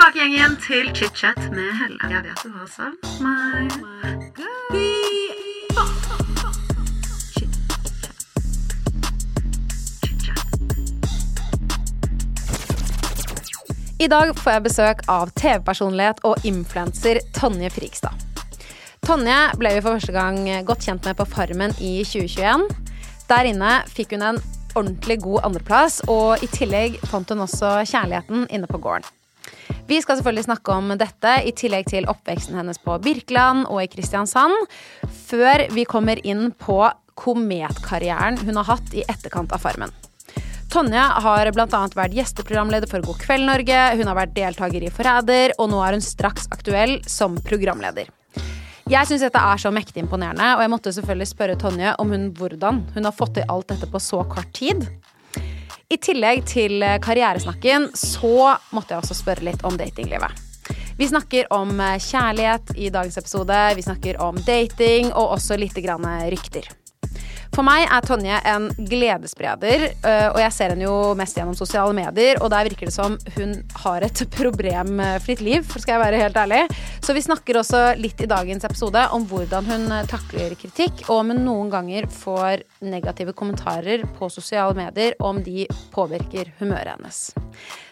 tilbake gjengen, til chit-chat med Helle. Jeg vet du har savnet meg. I dag får jeg besøk av TV-personlighet og influenser Tonje Frikstad. Tonje ble vi for første gang godt kjent med på Farmen i 2021. Der inne fikk hun en ordentlig god andreplass, og i tillegg fant hun også kjærligheten inne på gården. Vi skal selvfølgelig snakke om dette, i tillegg til oppveksten hennes på Birkeland og i Kristiansand, før vi kommer inn på kometkarrieren hun har hatt i etterkant av Farmen. Tonje har bl.a. vært gjesteprogramleder for God kveld Norge, hun har vært deltaker i Forræder, og nå er hun straks aktuell som programleder. Jeg syns dette er så mektig imponerende, og jeg måtte selvfølgelig spørre Tonje om hun hvordan hun har fått til alt dette på så kort tid. I tillegg til karrieresnakken så måtte jeg også spørre litt om datinglivet. Vi snakker om kjærlighet i dagens episode, vi snakker om dating og også litt rykter. For meg er Tonje en gledesspreder, øh, og jeg ser henne jo mest gjennom sosiale medier. Og der virker det som hun har et problemfritt liv, skal jeg være helt ærlig. Så vi snakker også litt i dagens episode om hvordan hun takler kritikk, og om hun noen ganger får negative kommentarer på sosiale medier, og om de påvirker humøret hennes.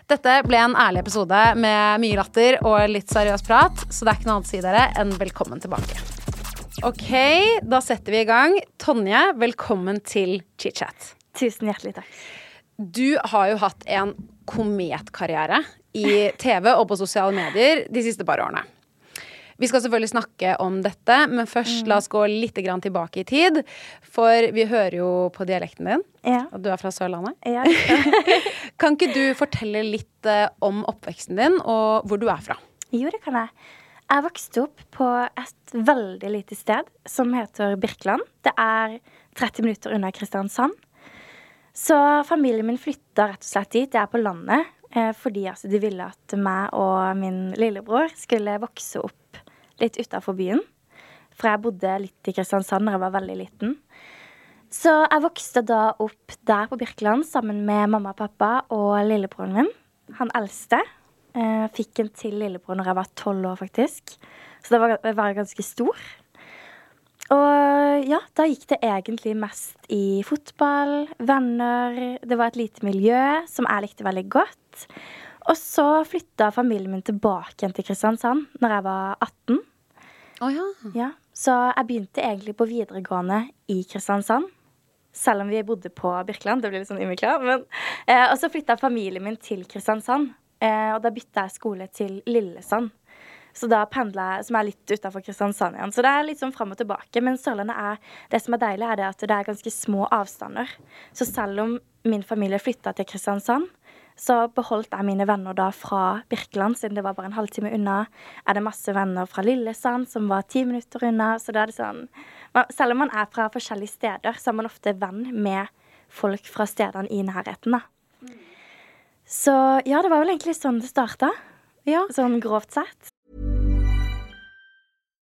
Dette ble en ærlig episode med mye latter og litt seriøs prat, så det er ikke noe annet å si dere enn velkommen tilbake. Ok, da setter vi i gang. Tonje, velkommen til chit-chat. Tusen hjertelig takk. Du har jo hatt en kometkarriere i TV og på sosiale medier de siste par årene. Vi skal selvfølgelig snakke om dette, men først mm. la oss gå litt tilbake i tid. For vi hører jo på dialekten din, ja. og du er fra Sørlandet. Ja. kan ikke du fortelle litt eh, om oppveksten din, og hvor du er fra? Jo, det kan jeg. Jeg vokste opp på et veldig lite sted som heter Birkeland. Det er 30 minutter unna Kristiansand. Så familien min flytta rett og slett dit. Det er på landet. Eh, fordi altså, de ville at meg og min lillebror skulle vokse opp litt utafor byen. For jeg bodde litt i Kristiansand da jeg var veldig liten. Så jeg vokste da opp der på Birkeland sammen med mamma og pappa og lillebroren min. Han eldste. Eh, fikk en til lillebror når jeg var tolv år, faktisk. Så da var jeg var ganske stor. Og ja, da gikk det egentlig mest i fotball, venner Det var et lite miljø som jeg likte veldig godt. Og så flytta familien min tilbake igjen til Kristiansand når jeg var 18. Oh, ja. Ja, så jeg begynte egentlig på videregående i Kristiansand. Selv om vi bodde på Birkeland. Det ble litt sånn innvikla. Eh, og så flytta familien min til Kristiansand. Eh, og da bytta jeg skole til Lillesand. Så da pendla jeg, som er litt utafor Kristiansand igjen. Så det er litt sånn fram og tilbake. Men Sørlandet er Det som er deilig, er det at det er ganske små avstander. Så selv om min familie flytta til Kristiansand, så beholdt jeg mine venner da fra Birkeland, siden det var bare en halvtime unna. Er det masse venner fra Lillesand, som var ti minutter unna. Så da er det sånn Selv om man er fra forskjellige steder, så er man ofte venn med folk fra stedene i nærheten, da. Så ja, det var vel egentlig sånn det starta. Ja. Sånn grovt sett.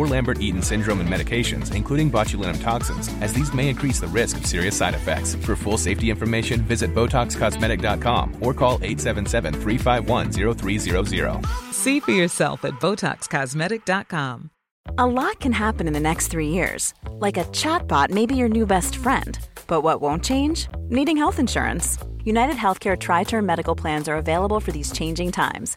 or Lambert Eaton syndrome, and medications, including botulinum toxins, as these may increase the risk of serious side effects. For full safety information, visit BotoxCosmetic.com or call 877 351 0300. See for yourself at BotoxCosmetic.com. A lot can happen in the next three years. Like a chatbot may be your new best friend. But what won't change? Needing health insurance. United Healthcare Tri Term Medical Plans are available for these changing times.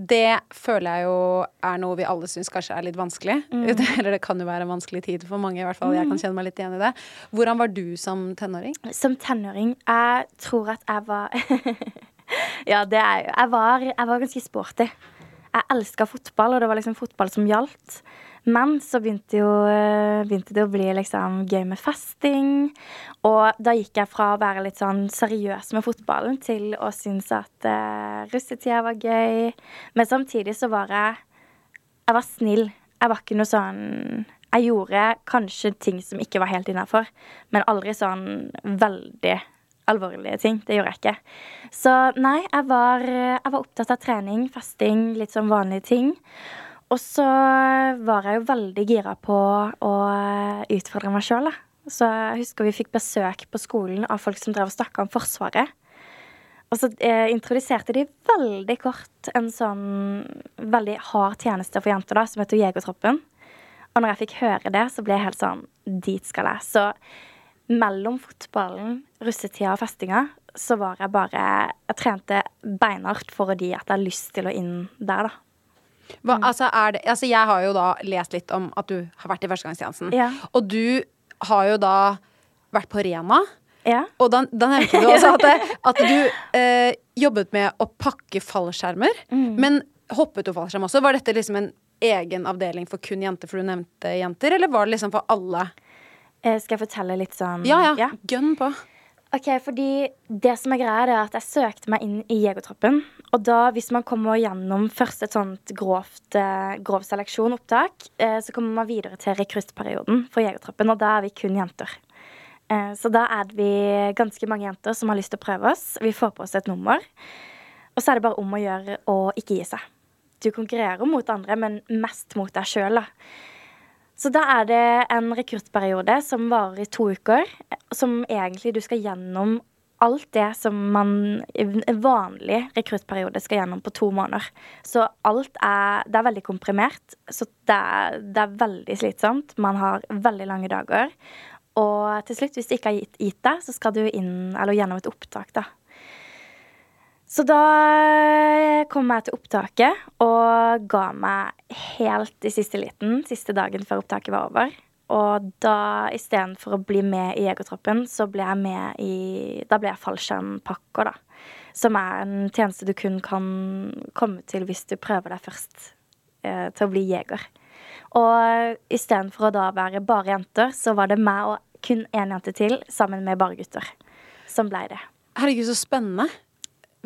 Det føler jeg jo er noe vi alle syns kanskje er litt vanskelig. Mm. Eller det kan jo være en vanskelig tid for mange, i hvert fall. Jeg kan kjenne meg litt igjen i det. Hvordan var du som tenåring? Som tenåring Jeg tror at jeg var Ja, det er jo jeg var, jeg var ganske sporty. Jeg elska fotball, og det var liksom fotball som gjaldt. Men så begynte, jo, eh, begynte det å bli liksom gøy med festing. Og da gikk jeg fra å være litt sånn seriøs med fotballen til å synes at uh, russetida var gøy. Men samtidig så var jeg Jeg var snill. Jeg var ikke noe sånn Jeg gjorde kanskje ting som ikke var helt innafor, men aldri sånn veldig alvorlige ting. Det gjorde jeg ikke. Så nei, jeg var, jeg var opptatt av trening, fasting, litt sånn vanlige ting. Og så var jeg jo veldig gira på å utfordre meg sjøl, da. Så jeg husker vi fikk besøk på skolen av folk som drev og snakka om Forsvaret. Og så eh, introduserte de veldig kort en sånn veldig hard tjeneste for jenter da, som heter Jegertroppen. Og når jeg fikk høre det, så ble jeg helt sånn Dit skal jeg. Så mellom fotballen, russetida og festinga, så var jeg bare Jeg trente beinhardt for de at jeg har lyst til å inn der, da. Hva, altså, det, altså, jeg har jo da lest litt om at du har vært i førstegangstjenesten. Ja. Og du har jo da vært på Rena. Ja. Og da, da nevnte du også at, det, at du eh, jobbet med å pakke fallskjermer. Mm. Men hoppet du fallskjerm også? Var dette liksom en egen avdeling for kun jenter, for du nevnte jenter, eller var det liksom for alle? Eh, Skal jeg fortelle litt sånn Ja, ja. Gønn på. Ok, fordi det som er greia, er at jeg søkte meg inn i Jegertroppen. Og da, hvis man kommer gjennom først et sånt grovt, eh, grov seleksjon, opptak, eh, så kommer man videre til rekruttperioden for Jegertroppen, og da er vi kun jenter. Så da er vi ganske mange jenter som har lyst til å prøve oss. Vi får på oss et nummer. Og så er det bare om å gjøre å ikke gi seg. Du konkurrerer mot andre, men mest mot deg sjøl, da. Så da er det en rekruttperiode som varer i to uker, som egentlig du skal gjennom alt det som man i en vanlig rekruttperiode skal gjennom på to måneder. Så alt er Det er veldig komprimert, så det er, det er veldig slitsomt. Man har veldig lange dager. Og til slutt, hvis du ikke har gitt, gitt deg, så skal du inn, eller gjennom et opptak, da. Så da kom jeg til opptaket og ga meg helt i siste liten, siste dagen før opptaket var over. Og da istedenfor å bli med i Jegertroppen, så ble jeg med i Da ble jeg fallskjermpakker, da. Som er en tjeneste du kun kan komme til hvis du prøver deg først eh, til å bli jeger. Og istedenfor å da være bare jenter, så var det meg og kun én jente til sammen med bare gutter. Som blei det. Herregud, så spennende.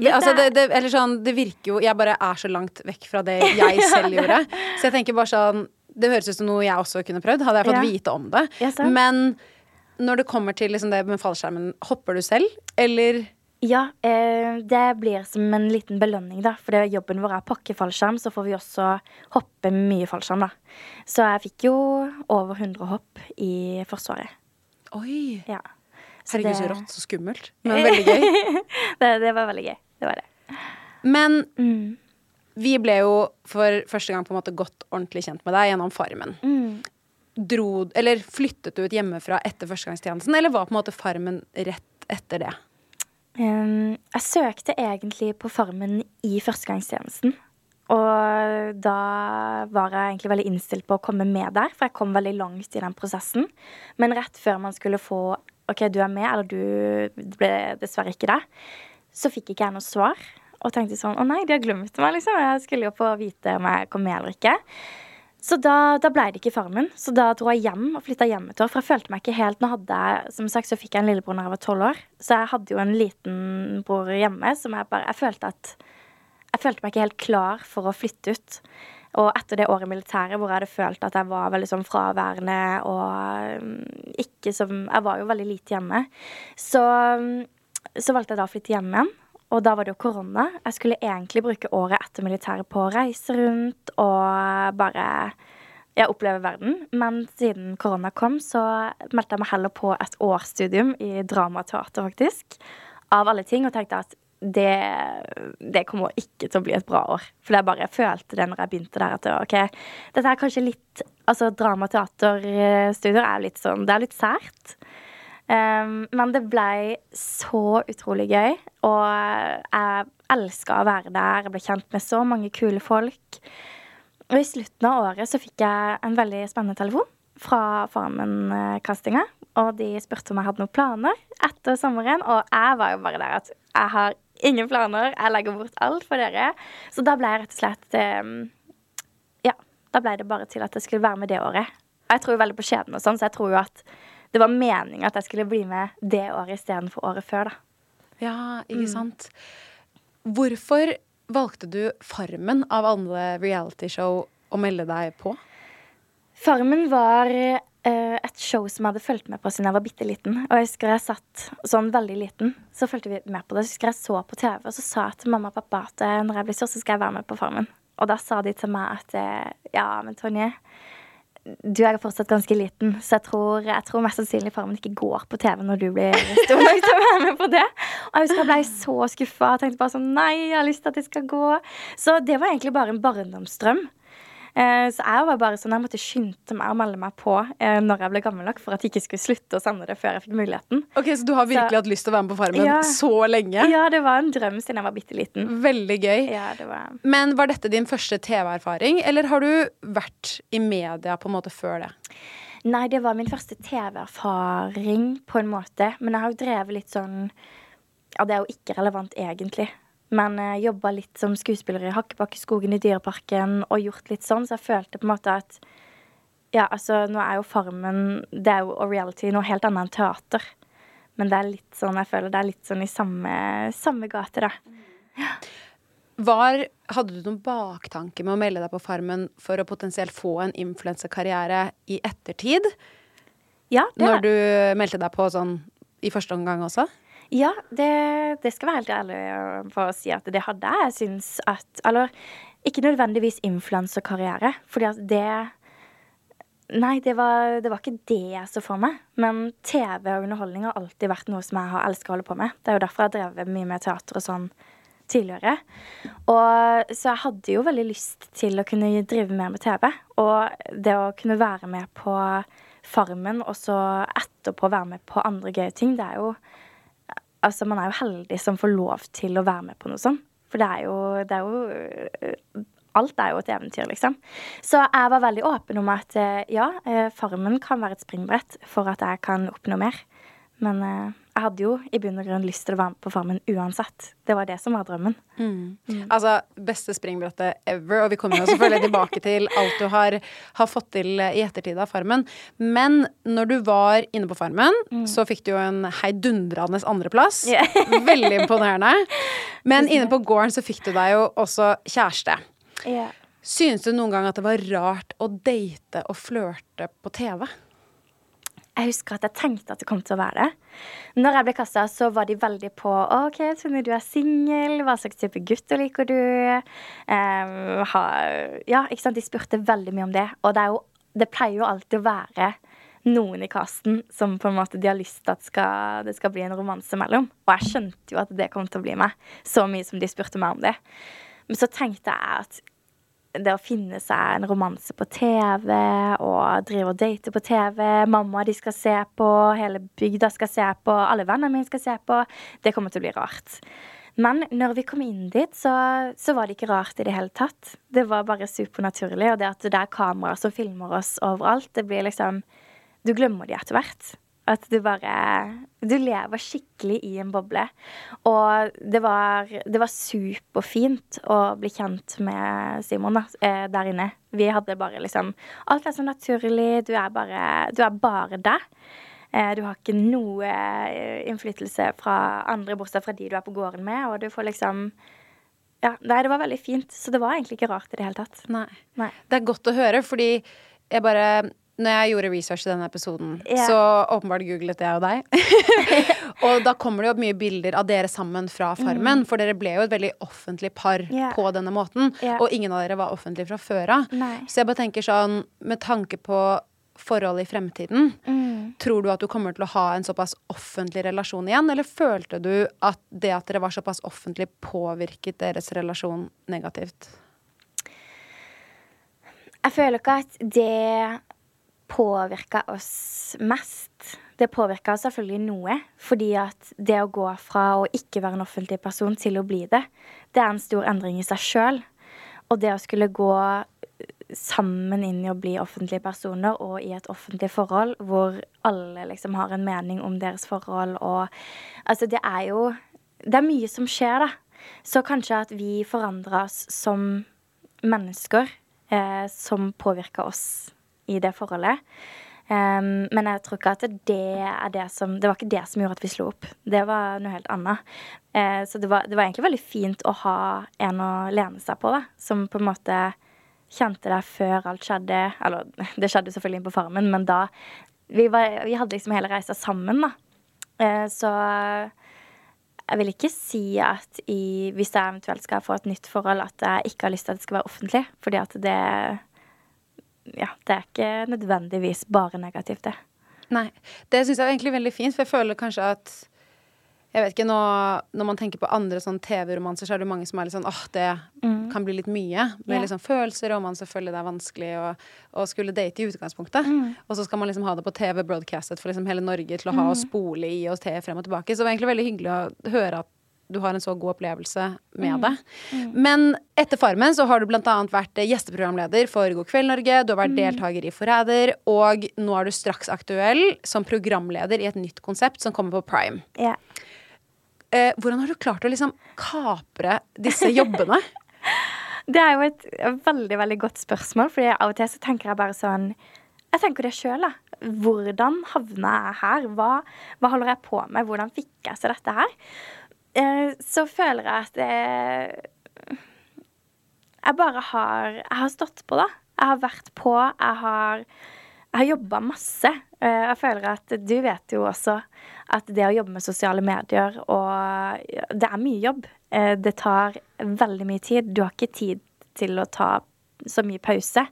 Ja, altså, det, det- eller sånn, det virker jo Jeg bare er så langt vekk fra det jeg selv gjorde. Så jeg tenker bare sånn Det høres ut som noe jeg også kunne prøvd, hadde jeg fått Ja. vite om det. Ja. Men når det kommer til liksom det med fallskjermen, hopper du selv, eller Ja, eh, det blir som en liten belønning, da. For det jobben vår er å pakke fallskjerm, så får vi også hoppe mye fallskjerm, da. Så jeg fikk jo over 100 hopp i Forsvaret. Oi! Ja. Herregud, så rått. Så skummelt. Men veldig gøy. det, det var veldig gøy. Det var det. Men Mm. vi ble jo for første gang på en måte godt ordentlig kjent med deg gjennom Farmen. Dro, eller flyttet du ut hjemmefra etter førstegangstjenesten, eller var på en måte Farmen rett etter det? Um, jeg søkte egentlig på Farmen i førstegangstjenesten. Og da var jeg egentlig veldig innstilt på å komme med der, for jeg kom veldig langt i den prosessen. Men rett før man skulle få OK, du er med, eller du ble dessverre ikke det, så fikk ikke jeg noe svar. Og tenkte sånn Å nei, de har glemt meg, liksom. Jeg skulle jo få vite om jeg kom med eller ikke. Så da, da ble det ikke Farmen. Så da dro jeg hjem og flytta hjem et. For jeg følte meg ikke helt Nå hadde jeg, som sagt, så fikk jeg en lillebror da jeg var tolv år. Så jeg hadde jo en liten bror hjemme som jeg bare Jeg følte at Jeg følte meg ikke helt klar for å flytte ut. Og etter det året i militæret hvor jeg hadde følt at jeg var veldig sånn fraværende og um, ikke som Jeg var jo veldig lite hjemme. Så, um, så valgte jeg da å flytte hjem igjen. Og da var det jo korona. Jeg skulle egentlig bruke året etter militæret på å reise rundt og bare ja, oppleve verden. Men siden korona kom, så meldte jeg meg heller på et årsstudium i dramateater, faktisk. Av alle ting. Og tenkte at det, det kommer ikke til å bli et bra år. For jeg bare følte det når jeg begynte der, at ok, dette er kanskje litt Altså dramateaterstudier er litt sånn Det er litt sært. Um, men det blei så utrolig gøy, og jeg elska å være der. Jeg ble kjent med så mange kule folk. Og i slutten av året så fikk jeg en veldig spennende telefon fra Farmen-castinga. Og de spurte om jeg hadde noen planer etter sommeren, og jeg var jo bare der at jeg har ingen planer. Jeg legger bort alt for dere. Så da ble jeg rett og slett um, Ja, da ble det bare til at jeg skulle være med det året. Jeg tror jo veldig på skjebnen og sånn, så jeg tror jo at det var meninga at jeg skulle bli med det året istedenfor året før, da. Ja, ikke sant. Hvorfor valgte du Farmen av alle realityshow å melde deg på? Farmen var et show som jeg hadde fulgt med på siden jeg var bitte liten. Og jeg husker jeg satt sånn veldig liten, så fulgte vi med på det. Så husker jeg så på TV, og så sa jeg til mamma og pappa at eh, når jeg blir stor, så skal jeg være med på Farmen. Og da sa de til meg at eh, ja, men Tonje, du er fortsatt ganske liten, så jeg tror, jeg tror mest sannsynlig Farmen ikke går på TV når du blir stor nok til å være med på det. Og jeg husker jeg ble så skuffa. Tenkte bare sånn Nei, jeg har lyst til at det skal gå. Så det var egentlig bare en barndomsdrøm. Eh, så jeg var bare sånn, jeg måtte skynde meg å melde meg på eh, når jeg ble gammel nok, for at jeg ikke skulle slutte å sende det før jeg fikk muligheten. Ok, Så du har virkelig så, hatt lyst til å være med på Farmen ja, så lenge? Ja, det var en drøm siden jeg var bitte liten. Veldig gøy. Ja, det var... Men var dette din første TV-erfaring, eller har du vært i media på en måte før det? Nei, det var min første TV-erfaring på en måte. Men jeg har jo drevet litt sånn Ja, det er jo ikke relevant egentlig. Men jeg uh, jobba litt som skuespiller i Hakkebakkeskogen i Dyreparken og gjort litt sånn, så jeg følte på en måte at Ja, altså, nå er jo Farmen Det er jo og reality noe helt annet enn teater. Men det er litt sånn, jeg føler det er litt sånn i samme, samme gate, da. Ja. Var, hadde du noen baktanke med å melde deg på Farmen for å potensielt få en influensekarriere i ettertid? Ja, det Når du meldte deg på sånn i første omgang også? Ja, det, det skal være helt ærlig på å si at det hadde. Jeg syns at Eller ikke nødvendigvis influenserkarriere, fordi at det Nei, det var, det var, ikke det jeg så for meg. Men TV og underholdning har alltid vært noe som jeg har elsket å holde på med. Det er jo derfor jeg har drevet mye med teater og sånn tidligere. Og, så jeg hadde jo veldig lyst til å kunne drive mer med TV. Og det å kunne være med på Farmen og så etterpå være med på andre gøye ting, det er jo Altså, man er jo heldig som får lov til å være med på noe sånt. For det er jo, det er jo Alt er jo et eventyr, liksom. Så jeg var veldig åpen om at eh, ja, eh, Farmen kan være et springbrett for at jeg kan oppnå mer. Men jeg hadde jo i bunn og grunn lyst til å være med på Farmen uansett. Det var det som var drømmen. Mm. Mm. Altså, beste springbrettet ever, og vi kommer jo selvfølgelig tilbake til alt du har, har, fått til i ettertid av Farmen. Men når du var inne på Farmen, mm. så fikk du jo en heidundrende andreplass. Yeah. Veldig imponerende. Men inne på gården så fikk du deg jo også kjæreste. Yeah. Synes du noen gang at det var rart å date og flørte på TV? Jeg husker at jeg tenkte at det kom til å være det. Når jeg ble kasta, så var de veldig på OK, Tone, du er singel. Hva slags type gutter liker du? Um, ha, ja, ikke sant. De spurte veldig mye om det. Og det, jo, det pleier jo alltid å være noen i casten som på en måte de har lyst til at skal, det skal bli en romanse mellom. Og jeg skjønte jo at det kom til å bli meg, så mye som de spurte meg om det. Men så tenkte jeg at det å finne seg en romanse på TV og drive og date på TV. Mamma de skal se på, hele bygda skal se på, alle vennene mine skal se på. Det kommer til å bli rart. Men når vi kom inn dit, så, så var det ikke rart i det hele tatt. Det var bare supernaturlig. Og det at det er kameraer som filmer oss overalt, det blir liksom Du glemmer de etter hvert. At du bare Du lever skikkelig i en boble. Og det var, det var superfint å bli kjent med Simon da, eh, der inne. Vi hadde bare liksom Alt er så naturlig. Du er bare, du er bare deg. Eh, du har ikke noe eh, innflytelse fra andre, bortsett fra de du er på gården med. Og du får liksom Ja, nei, det var veldig fint. Så det var egentlig ikke rart i det hele tatt. Nei. Nei. Det er godt å høre, fordi jeg bare når jeg gjorde research i denne episoden, yeah. så åpenbart googlet jeg og deg. og da kommer det jo opp mye bilder av dere sammen fra Farmen, for dere ble jo et veldig offentlig par yeah. På denne måten. Yeah. Og ingen av dere var offentlig fra før av. Så jeg bare tenker sånn, med tanke på forholdet i fremtiden, Mm. tror du at du kommer til å ha en såpass offentlig relasjon igjen, eller følte du at det at dere var såpass offentlig, påvirket deres relasjon negativt? Jeg føler ikke at det påvirka oss mest. Det påvirka selvfølgelig noe, fordi at det å gå fra å ikke være en offentlig person til å bli det, det er en stor endring i seg sjøl. Og det å skulle gå sammen inn i å bli offentlige personer og i et offentlig forhold hvor alle liksom har en mening om deres forhold og Altså, det er jo Det er mye som skjer, da. Så kanskje at vi forandrer oss som mennesker eh, som påvirker oss i det forholdet. Um, men jeg tror ikke at det er det som Det var ikke det som gjorde at vi slo opp. Det var noe helt annet. Uh, så det var, det var egentlig veldig fint å ha en å lene seg på, da. Som på en måte kjente deg før alt skjedde. Eller det skjedde selvfølgelig inn på Farmen, men da Vi, var, vi hadde liksom hele reisa sammen, da. Uh, så jeg vil ikke si at i, hvis jeg eventuelt skal få et nytt forhold, at jeg ikke har lyst til at det skal være offentlig. Fordi at det Ja, det er ikke nødvendigvis bare negativt, det. Nei. Det syns jeg er egentlig veldig fint, for jeg føler kanskje at jeg vet ikke, nå, Når man tenker på andre sånn TV-romanser, så er det mange som er litt sånn åh, det kan bli litt mye. Med yeah. liksom følelser, og man selvfølgelig det er vanskelig å, å skulle date i utgangspunktet. Og så skal man liksom ha det på TV broadcastet for liksom hele Norge til å ha og spole i og te frem og tilbake. Så det var egentlig veldig hyggelig å høre at du har en så god opplevelse med det. Men etter Farmen så har du annet vært eh, gjesteprogramleder for God kveld Norge, du har vært deltaker i Forræder, og nå er du straks aktuell som programleder i et nytt konsept som kommer på Prime. Ja. Eh, hvordan har du klart å liksom kapre disse jobbene? Det er jo et veldig veldig godt spørsmål, Fordi av og til så tenker jeg bare sånn Jeg tenker det sjøl, da. Hvordan havna jeg her? Hva, hva holder jeg på med? Hvordan fikk jeg seg dette her? Eh, så føler jeg at jeg, Jeg bare har Jeg har stått på, da. Jeg har vært på. Jeg har, jeg har jobba masse. Eh, Jeg føler at du vet jo også at det å jobbe med sosiale medier og Det er mye jobb. Eh, Det tar veldig mye tid. Du har ikke tid til å ta så mye pause.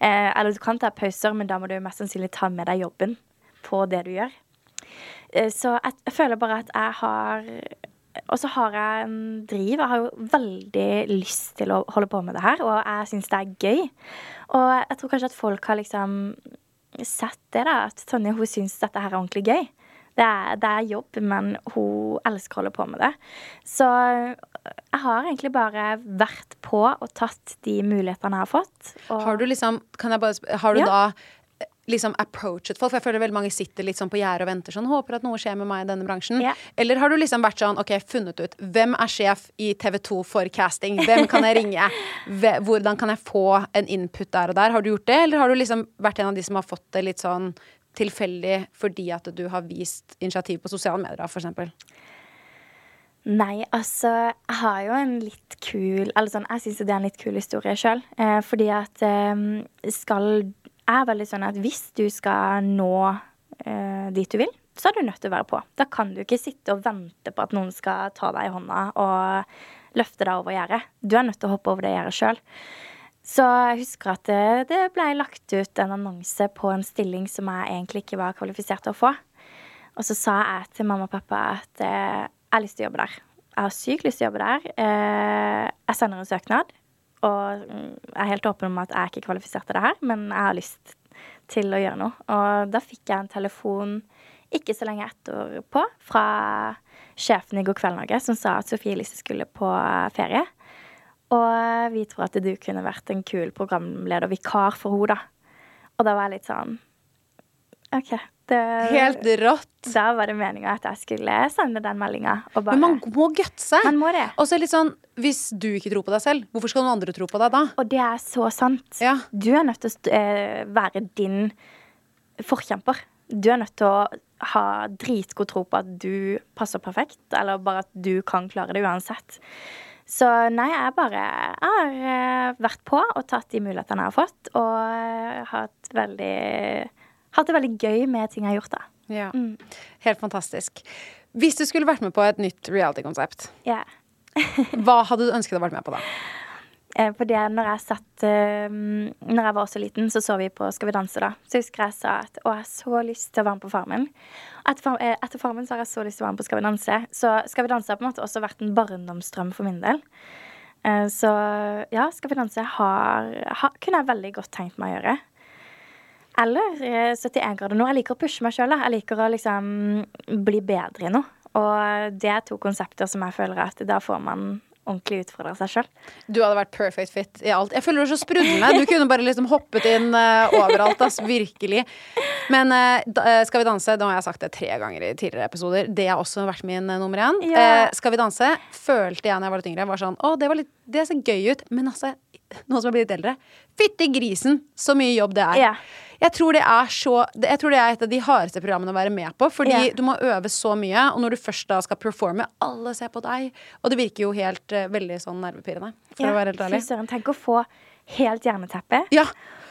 Eller du kan ta pauser, men da må du mest sannsynlig ta med deg jobben på det du gjør. Så jeg føler bare at jeg har Og så har jeg en driv. Jeg har jo veldig lyst til å holde på med det her, og jeg syns det er gøy. Og jeg tror kanskje at folk har liksom sett det, da. At Tonje hun syns dette her er ordentlig gøy. Det er, det er jobb, men hun elsker å holde på med det. Så jeg har egentlig bare vært på og tatt de mulighetene jeg har fått. Har du liksom Kan jeg bare spørre, Har du Ja. da liksom approachet folk? For jeg føler veldig mange sitter litt sånn på gjerdet og venter sånn Håper at noe skjer med meg i denne bransjen. Yeah. Eller har du liksom vært sånn OK, funnet ut hvem er sjef i TV2 for casting? Hvem kan jeg ringe? Hvordan kan jeg få en input der og der? Har du gjort det, eller har du liksom vært en av de som har fått det litt sånn tilfeldig fordi at du har vist initiativ på sosiale medier, eksempel? Nei, altså Jeg har jo en litt kul Eller sånn, jeg syns det er en litt kul historie sjøl. Eh, fordi at eh, skal er veldig sånn at hvis du skal nå eh, dit du vil, så er du nødt til å være på. Da kan du ikke sitte og vente på at noen skal ta deg i hånda og løfte deg over gjerdet. Du er nødt til å hoppe over det gjerdet sjøl. Så jeg husker at det, det ble lagt ut en annonse på en stilling som jeg egentlig ikke var kvalifisert til å få. Og så sa jeg til mamma og pappa at eh, jeg har lyst til å jobbe der. Jeg har sykt lyst til å jobbe der. Eh, jeg sender en søknad. Og mm, jeg er helt åpen om at jeg er ikke kvalifisert til det her, men jeg har lyst til å gjøre noe. Og da fikk jeg en telefon ikke så lenge etterpå fra sjefen i God kveld Norge, som sa at Sofie Elise skulle på ferie. Og vi tror at du kunne vært en kul programleder, vikar for henne, da. Og da var jeg litt sånn OK. Det, Helt rått. Da var det meninga at jeg skulle sende den meldinga. Men man må gutse. Man må det. Og så litt sånn, hvis du ikke tror på deg selv, hvorfor skal noen andre tro på deg da? Og det er så sant. Ja. Du er nødt til å eh, være din forkjemper. Du er nødt til å ha dritgod tro på at du passer perfekt, eller bare at du kan klare det uansett. Så nei, jeg bare jeg har eh, vært på og tatt de mulighetene jeg har fått, og eh, hatt veldig Hatt det veldig gøy med ting jeg har gjort, da. Ja. Mm. Helt fantastisk. Hvis du skulle vært med på et nytt reality-konsept, yeah. hva hadde du ønsket å vært med på da? Fordi For det når jeg satt eh, Når jeg var så liten, så så vi på Skal vi danse, da. Så husker jeg sa at å, jeg har så lyst til å være med på Farmen. Etter, eh, etter Farmen så har jeg så lyst til å være med på Skal vi danse. Så Skal vi danse har på en måte også vært en barndomsdrøm for min del. Eh, Så ja, Skal vi danse har, har, kunne jeg veldig godt tenkt meg å gjøre. Eller eh, 71 grader nå. Jeg liker å pushe meg sjøl. Jeg liker å liksom bli bedre i noe. Og det er to konsepter som jeg føler at da får man ordentlig utfordre seg sjøl. Du hadde vært perfect fit i alt. Jeg føler du er så sprudlende. Du kunne bare liksom hoppet inn uh, overalt, ass. Virkelig. Men uh, eh, Skal vi danse, da har jeg sagt det tre ganger i tidligere episoder. Det har også vært min uh, nummer én. Ja. Eh, skal vi danse følte jeg da jeg var litt yngre, var sånn Å, det, var litt, det ser gøy ut. Men altså, nå som jeg blir litt eldre Fytti grisen, så mye jobb det er. Yeah. Jeg tror det er så Jeg tror det er et av de hardeste programmene å være med på. Fordi yeah. du må øve så mye, og når du først da skal performe, alle ser på deg. Og det virker jo helt uh, veldig sånn nervepirrende, for å være helt ærlig. Fy søren, tenk å få helt jerneteppe, Ja.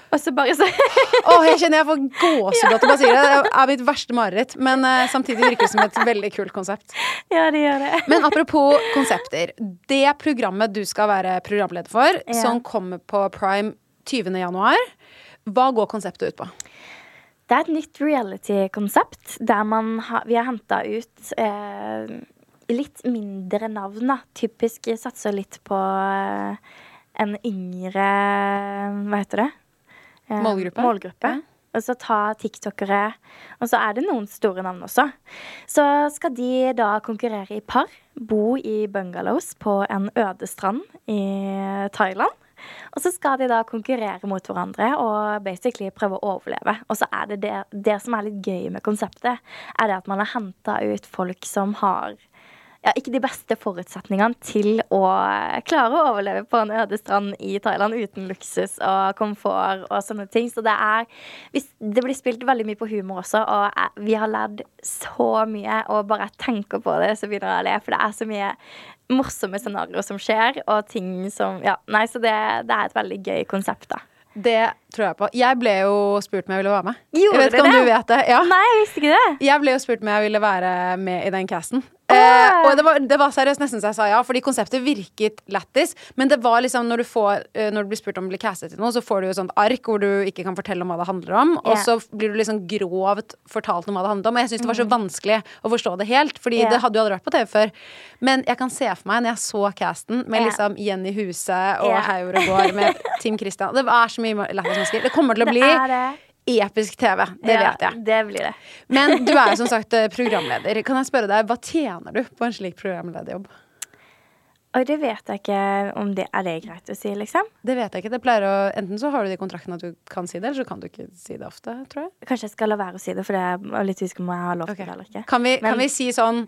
Og så bare så Åh, jeg kjenner jeg får gåsehud av å si det. Det er mitt verste mareritt. Men uh, samtidig virker det som et veldig kult konsept. Ja, det gjør det. Men apropos konsepter. Det programmet du skal være programleder for, Ja. som kommer på Prime 20. januar, hva går konseptet ut på? Det er et nytt reality-konsept der man har, vi har henta ut eh, litt mindre navn, da. Typisk satser litt på eh, en yngre Hva heter det? Eh, Målgruppe. målgruppe. Og så ta tiktokere. Og så er det noen store navn også. Så skal de da konkurrere i par. Bo i bungalows på en øde strand i Thailand. Og så skal de da konkurrere mot hverandre og basically prøve å overleve. Og så er det det, det som er litt gøy med konseptet, er det at man har henta ut folk som har ja, ikke de beste forutsetningene til å klare å overleve på en øde strand i Thailand uten luksus og komfort og sånne ting. Så det er Det blir spilt veldig mye på humor også, og vi har lært så mye. Og bare jeg tenker på det, så begynner jeg å le, for det er så mye morsomme scenarioer som skjer, og ting som Ja, nei, så det, det er et veldig gøy konsept, da. Det tror jeg på. Jeg ble jo spurt om jeg ville være med. Gjorde jeg vet ikke om det? du vet det. Ja. Nei, jeg visste ikke det. Jeg ble jo spurt om jeg ville være med i den casten. Eh, og det var, det var seriøst nesten så jeg sa ja, fordi konseptet virket lættis. Men det var liksom når du, får, eh, når du blir spurt om å bli castet til noe, så får du jo et sånt ark hvor du ikke kan fortelle om hva det handler om. Og så blir du liksom grovt fortalt om hva det handler om. Og jeg syns det var så vanskelig å forstå det helt, fordi yeah. Det hadde jo aldri vært på TV før. Men jeg kan se for meg når jeg så casten med yeah. liksom Jenny Huse og yeah. Gaard med Team Christian Det er så mye lættis mennesker. Det kommer til å Det bli er det. Episk TV. Det Ja, vet jeg. Det blir det. Men du er som sagt eh, programleder. Kan jeg spørre deg, Hva tjener du på en slik programlederjobb? Og det vet jeg ikke om det er det greit å si, liksom. Det vet jeg ikke. Det pleier å, enten så har du det i kontrakten at du kan si det, eller så kan du ikke si det ofte. tror jeg. Kanskje jeg skal la være å si det, for det er litt usikker om jeg har lov til okay. det eller ikke. Kan, vi, Men- kan vi si sånn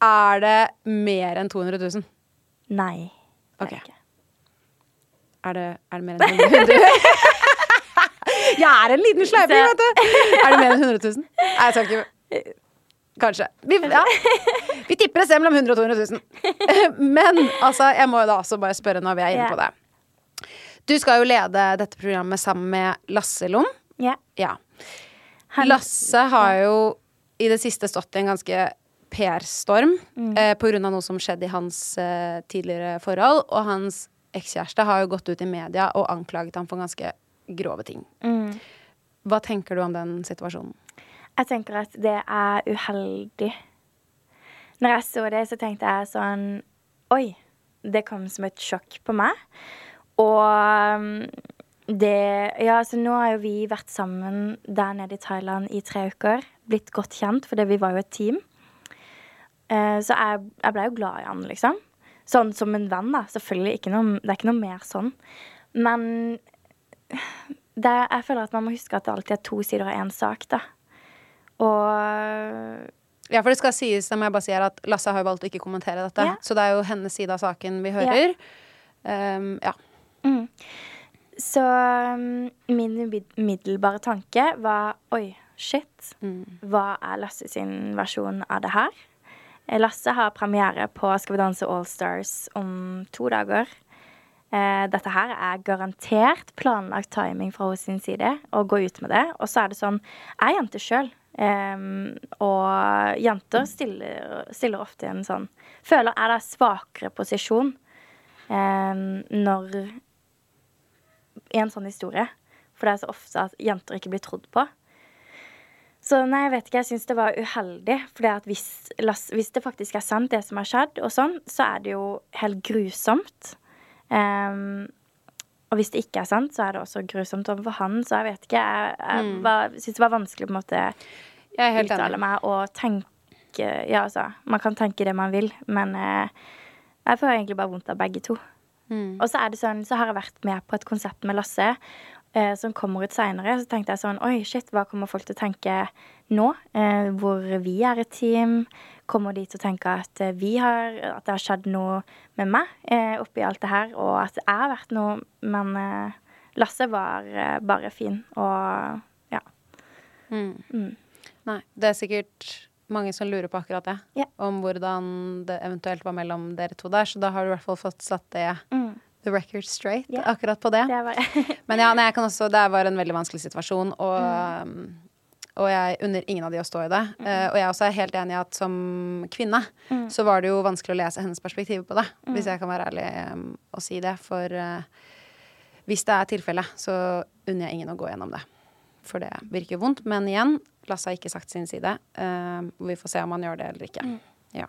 Er det mer enn 200 000? Nei. det er det ikke. Er det, er det mer enn 200 000? Jeg er en liten sleiping, vet du! Er det mer enn 100 000? Nei, jeg skal ikke Kanskje. Vi, ja. vi tipper et sted mellom 100 og 200 000. Men altså, jeg må jo da også bare spørre når vi er inne på det. Du skal jo lede dette programmet sammen med Lasse Lom. Ja. Ja. Lasse har jo i det siste stått i en ganske PR-storm eh, på grunn av noe som skjedde i hans eh, tidligere forhold. Og hans ekskjæreste har jo gått ut i media og anklaget ham for ganske grove ting. Mm. Hva tenker du om den situasjonen? Jeg tenker at det er uheldig. Når jeg så det, så tenkte jeg sånn Oi. Det kom som et sjokk på meg. Og um, det Ja, så nå har jo vi vært sammen der nede i Thailand i tre uker. Blitt godt kjent, fordi vi var jo et team. Eh, så jeg, jeg ble jo glad i han, liksom. Sånn som en venn, da. Selvfølgelig. Noe, det er ikke noe mer sånn. Men det, jeg føler at man må huske at det alltid er to sider av én sak, da. Og Ja, for det skal sies, det må jeg bare si, at Lasse har jo valgt å ikke kommentere dette. Ja. Så det er jo hennes side av saken vi hører. Um, ja. Så um, min umid- umiddelbare tanke var oi, shit. Hva er Lasse sin versjon av det her? Lasse har premiere på Skal vi danse Allstars om to dager. Eh, dette her er garantert planlagt timing fra hennes sin side å gå ut med det. Og så er det sånn Jeg er jente sjøl. og jenter stiller, stiller ofte i en sånn Føler er det svakere posisjon um, når i en sånn historie. For det er så ofte at jenter ikke blir trodd på. Så nei, jeg vet ikke, jeg syns det var uheldig. For hvis, hvis det faktisk er sant, det som har skjedd, og sånn, så er det jo helt grusomt. Em, og hvis det ikke er sant, så er det også grusomt overfor han. Så jeg vet ikke. Jeg, jeg mm. syns det var vanskelig på en måte er uttale meg og tenke Ja, altså, man kan tenke det man vil, men eh, jeg får egentlig bare vondt av begge to. Mm. Og så er det sånn, så har jeg vært med på et konsept med Lasse eh, som kommer ut seinere. Så tenkte jeg sånn Oi, shit, hva kommer folk til å tenke nå? Eh, hvor vi er et team. Kommer de til å tenke at eh, vi har At det har skjedd noe med meg eh, oppi alt det her, og at det har vært noe Men eh, Lasse var eh, bare fin, og ja. Nei, det er sikkert mange som lurer på akkurat det. Yeah. Om hvordan det eventuelt var mellom dere to der. Så da har du i hvert fall fått satt det the record straight yeah. akkurat på det. Det var Men ja, nei, jeg kan også, det var en veldig vanskelig situasjon, og, mm. og jeg unner ingen av de å stå i det. Eh, og jeg også er helt enig i at som kvinne så var det jo vanskelig å lese hennes perspektiv på det, hvis jeg kan være ærlig um, og si det. For uh, hvis det er tilfellet, så unner jeg ingen å gå gjennom det. For det virker vondt. Men igjen, Lasse har ikke sagt sin side. Uh, vi får se om han gjør det eller ikke. Ja.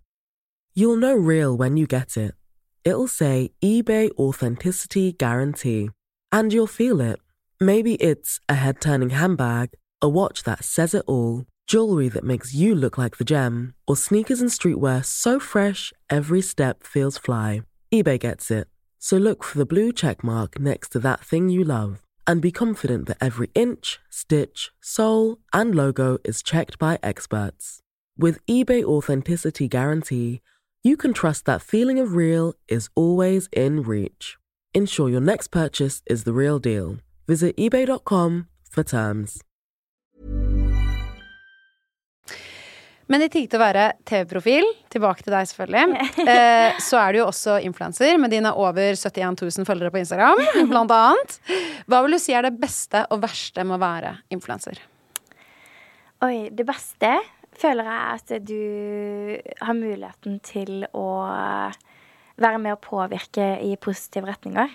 You'll know real when you get it. It'll say eBay Authenticity Guarantee. And you'll feel it. Maybe it's a head turning handbag, a watch that says it all, jewelry that makes you look like the gem, or sneakers and streetwear so fresh every step feels fly. eBay gets it. So look for the blue check mark next to that thing you love and be confident that every inch, stitch, sole, and logo is checked by experts. With eBay Authenticity Guarantee, you can trust that feeling of real is always in reach. Ensure your next purchase is the real deal. Visit eBay.com for terms. Men i tillegg til å være TV-profil, tilbake til deg selvfølgelig, eh, så er du jo også influenser med dine over 71 000 følgere på Instagram, blant annet. Hva vil du si er det beste og verste med å være influenser? Oi, det beste føler jeg at du har muligheten til å være med å påvirke i positive retninger.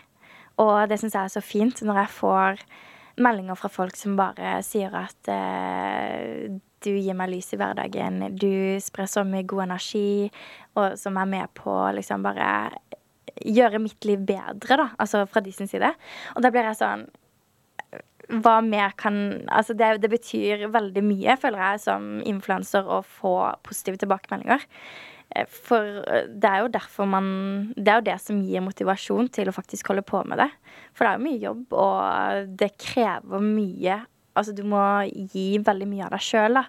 Og det syns jeg er så fint når jeg får meldinger fra folk som bare sier at eh, du gir meg lys i hverdagen, du sprer så mye god energi, og som er med på liksom bare gjøre mitt liv bedre, da. Altså fra de sin side. Og da blir jeg sånn hva mer kan Altså, det, det, betyr veldig mye, føler jeg, som influenser å få positive tilbakemeldinger. Eh, for eh, det er jo derfor man Det er jo det som gir motivasjon til å faktisk holde på med det. For det er jo mye jobb, og det krever mye. Altså, du må gi veldig mye av deg sjøl, da.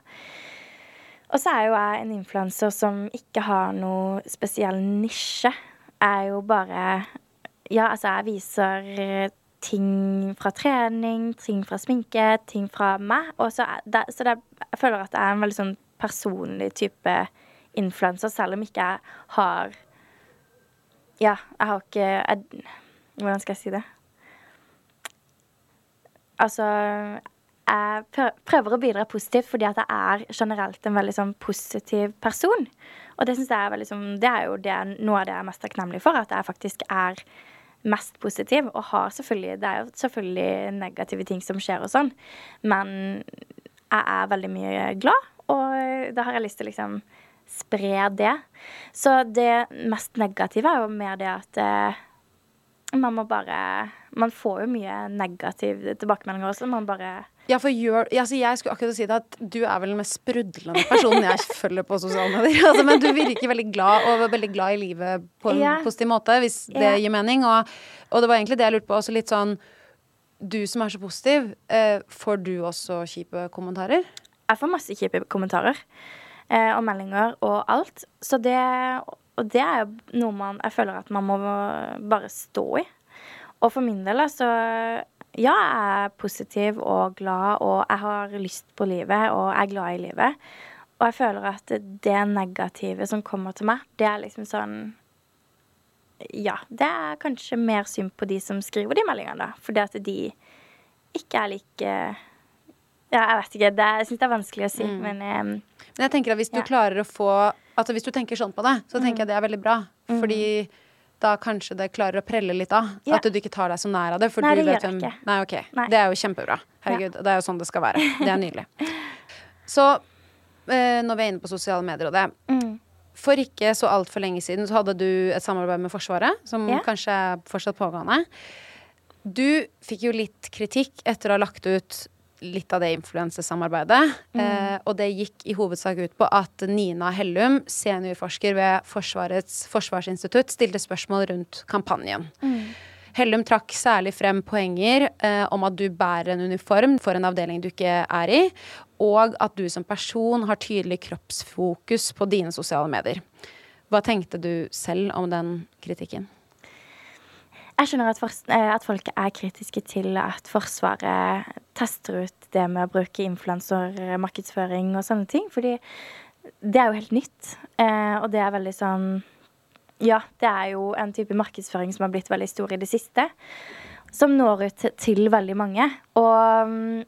Og så er jo jeg en influenser som ikke har noe spesiell nisje. Jeg er jo bare Ja, altså, jeg viser ting fra trening, ting fra sminke, ting fra meg. Så, det, så det, jeg føler at jeg er en veldig sånn personlig type influenser, selv om ikke jeg har Ja, jeg har ikke jeg, Hvordan skal jeg si det? Altså Jeg prøver å bidra positivt fordi at jeg er generelt en veldig sånn positiv person. Og det jeg er veldig sånn Det er jo det, noe av det jeg er mest takknemlig for, at jeg faktisk er mest positiv. Og har selvfølgelig Det er jo selvfølgelig negative ting som skjer og sånn, men jeg er veldig mye glad, og da har jeg lyst til å liksom spre det. Så det mest negative er jo mer det at eh, man må bare Man får jo mye negative tilbakemeldinger også. Man bare ja, for gjør, altså jeg skulle akkurat si det at du er vel den mest sprudlende personen jeg følger på sosiale medier. Altså, men du virker veldig glad og veldig glad i livet på en yeah. positiv måte, hvis det gir mening. Og, og, det var egentlig det jeg lurte på, også litt sånn Du som er så positiv, eh, får du også kjipe kommentarer? Jeg får masse kjipe kommentarer eh, og meldinger og alt. Så det Og det er jo noe man Jeg føler at man må bare stå i. Og for min del, altså ja, jeg er positiv og glad, og jeg har lyst på livet, og jeg er glad i livet. Og jeg føler at det negative som kommer til meg, det er liksom sånn Ja, det er kanskje mer synd på de som skriver de meldingene, da. Fordi at de ikke er like Ja, jeg vet ikke. Det, jeg syns det er vanskelig å si, mm. men um, Men jeg tenker at hvis du klarer å få Altså hvis du tenker sånn på det, så tenker mm. jeg det er veldig bra. Mm. Da kanskje det klarer å prelle litt av. Ja. At du ikke tar deg så nær av det. Nei, det gjør jeg ikke. Nei, ok. Nei. Det er jo kjempebra. Herregud. Ja. Det er jo sånn det skal være. Det er nydelig. Så eh, når vi er inne på sosiale medier og det mm. For ikke så altfor lenge siden så hadde du et samarbeid med Forsvaret, som yeah. kanskje er fortsatt pågående. Du fikk jo litt kritikk etter å ha lagt ut litt av det influensesamarbeidet. Mm. Eh, og det gikk i hovedsak ut på at Nina Hellum, seniorforsker ved Forsvarets forsvarsinstitutt, stilte spørsmål rundt kampanjen. Mm. Hellum trakk særlig frem poenger eh, om at du bærer en uniform for en avdeling du ikke er i, og at du som person har tydelig kroppsfokus på dine sosiale medier. Hva tenkte du selv om den kritikken? Jeg skjønner at, eh, at, folk er kritiske til at Forsvaret tester ut det med å bruke influensermarkedsføring og sånne ting. Fordi det er jo helt nytt. Eh, og det er veldig sånn Ja, det er jo en type markedsføring som har blitt veldig stor i det siste. Som når ut til veldig mange. Og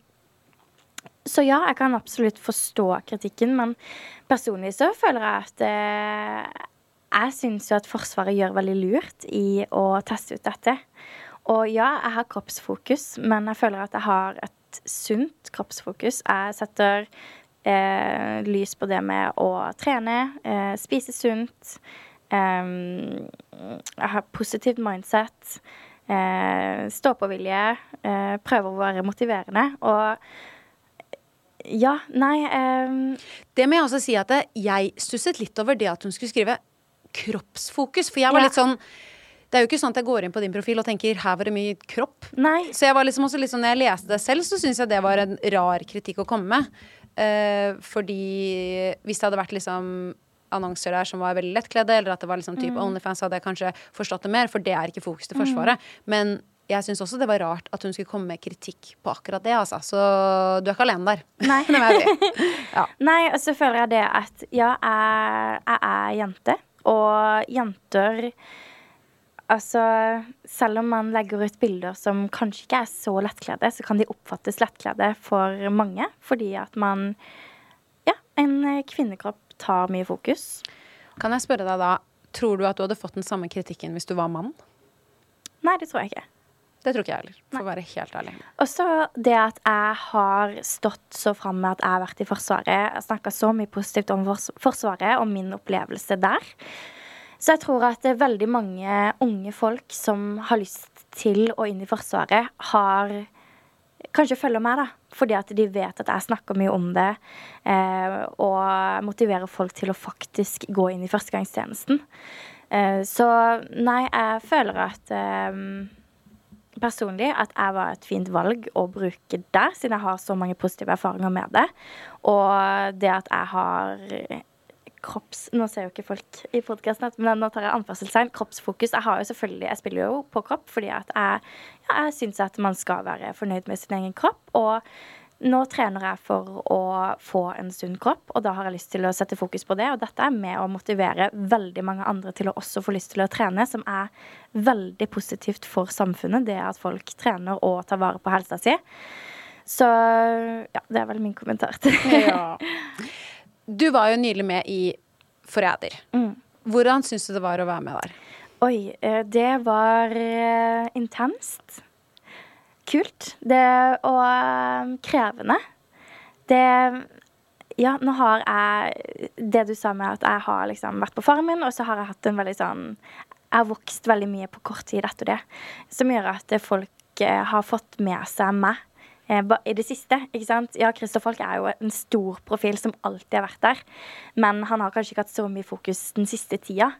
så ja, jeg kan absolutt forstå kritikken, men personlig så føler jeg at eh, jeg syns jo at Forsvaret gjør veldig lurt i å teste ut dette. Og ja, jeg har kroppsfokus, men jeg føler at jeg har et sunt kroppsfokus. Jeg setter eh, lys på det med å trene, eh, spise sunt. Eh, jeg har positivt mindset. Eh, Stå-på-vilje. Eh, prøver å være motiverende. Og ja, nei um... Det må jeg også si at jeg stusset litt over det at hun skulle skrive kroppsfokus. For jeg var litt sånn det er jo ikke sånn at jeg går inn på din profil og tenker 'her var det mye kropp'. Nei. Så jeg var liksom også litt sånn, når jeg leste det selv, så syns jeg det var en rar kritikk å komme med. Eh, fordi hvis det hadde vært liksom annonser der som var veldig lettkledde, eller at det var liksom type mm. Onlyfans, hadde jeg kanskje forstått det mer, for det er ikke fokus til Forsvaret. Mm. Men jeg syns også det var rart at hun skulle komme med kritikk på akkurat det, altså. Så du er ikke alene der. Nei. ja. Nei, og så føler jeg det at ja, jeg, jeg er jente. Og jenter Altså, selv om man legger ut bilder som kanskje ikke er så lettkledde, så kan de oppfattes lettkledde for mange. Fordi at man ja, en kvinnekropp tar mye fokus. Kan jeg spørre deg da, tror du at du hadde fått den samme kritikken hvis du var mann? Nei, det tror jeg ikke. Det tror ikke jeg heller, for å være helt ærlig. Også det at jeg har stått så fram med at jeg har vært i Forsvaret. Snakka så mye positivt om Forsvaret og min opplevelse der. Så jeg tror at det er veldig mange unge folk som har lyst til å inn i Forsvaret, har kanskje følger meg, da. Fordi at de vet at jeg snakker mye om det. Eh, og motiverer folk til å faktisk gå inn i førstegangstjenesten. Eh, så nei, jeg føler at eh, personlig at jeg var et fint valg å bruke der, siden jeg har så mange positive erfaringer med det. Og det at jeg har kropps... Nå ser jo ikke folk i podkasten, men nå tar jeg anførselstegn. Kroppsfokus. Jeg har jo selvfølgelig, jeg spiller jo på kropp fordi at jeg, ja, jeg syns at man skal være fornøyd med sin egen kropp. Og nå trener jeg for å få en sunn kropp, og da har jeg lyst til å sette fokus på det. Og dette er med å motivere veldig mange andre til å også få lyst til å trene, som er veldig positivt for samfunnet. Det at folk trener og tar vare på helsa si. Så ja, det er vel min kommentar til det. Ja. Du var jo nylig med i Forræder. Mm. Hvordan syns du det var å være med der? Oi, eh, det var eh, intenst. Kult. Det og eh, krevende. Det Ja, nå har jeg Det du sa med at jeg har liksom vært på Farmen, og så har jeg hatt en veldig sånn Jeg har vokst veldig mye på kort tid etter det, som gjør at folk eh, har fått med seg meg i det siste. ikke sant? Ja, Christer Falk er jo en stor profil som alltid har vært der. Men han har kanskje ikke hatt så mye fokus den siste tida.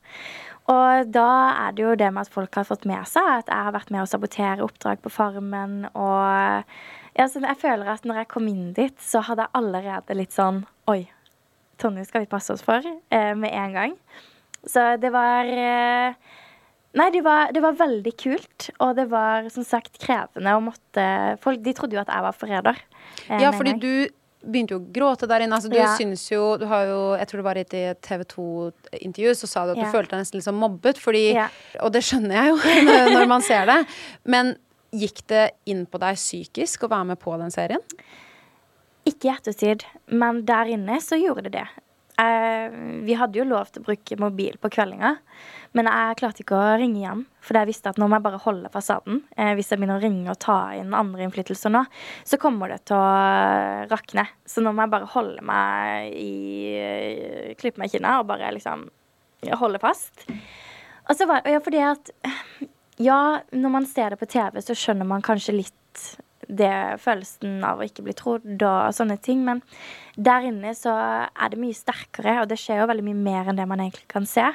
Og da er det jo det med at folk har fått med seg at jeg har vært med å sabotere oppdrag på Farmen. Og ja, så jeg føler at når jeg kom inn dit, så hadde jeg allerede litt sånn Oi, Tonje skal vi passe oss for eh, med en gang. Så det var eh, Nei, det var, det var veldig kult, og det var som sagt krevende å måtte Folk de trodde jo at jeg var forræder. eh, Ja, fordi du begynte jo å gråte der inne. Altså, du Ja. syns jo Du har jo Jeg tror det var i et TV 2-intervju, så sa du at Ja. du følte deg nesten litt sånn mobbet, fordi Ja. Og det skjønner jeg jo når- man ser det. Men gikk det inn på deg psykisk å være med på den serien? Ikke i ettertid, men der inne så gjorde det det. Eh, vi hadde jo lov til å bruke mobil på kveldinga, men jeg klarte ikke å ringe igjen, For jeg visste at nå må jeg bare holde fasaden. Eh, hvis jeg begynner å ringe og ta inn andre innflytelser nå, så kommer det til å rakne. Så nå må jeg bare holde meg i Klippe meg i kinna og bare liksom holde fast. Og så var ja, fordi at Ja, når man ser det på TV, så skjønner man kanskje litt det følelsen av å ikke bli trodd og sånne ting. Men der inne så er det mye sterkere, og det skjer jo veldig mye mer enn det man egentlig kan se.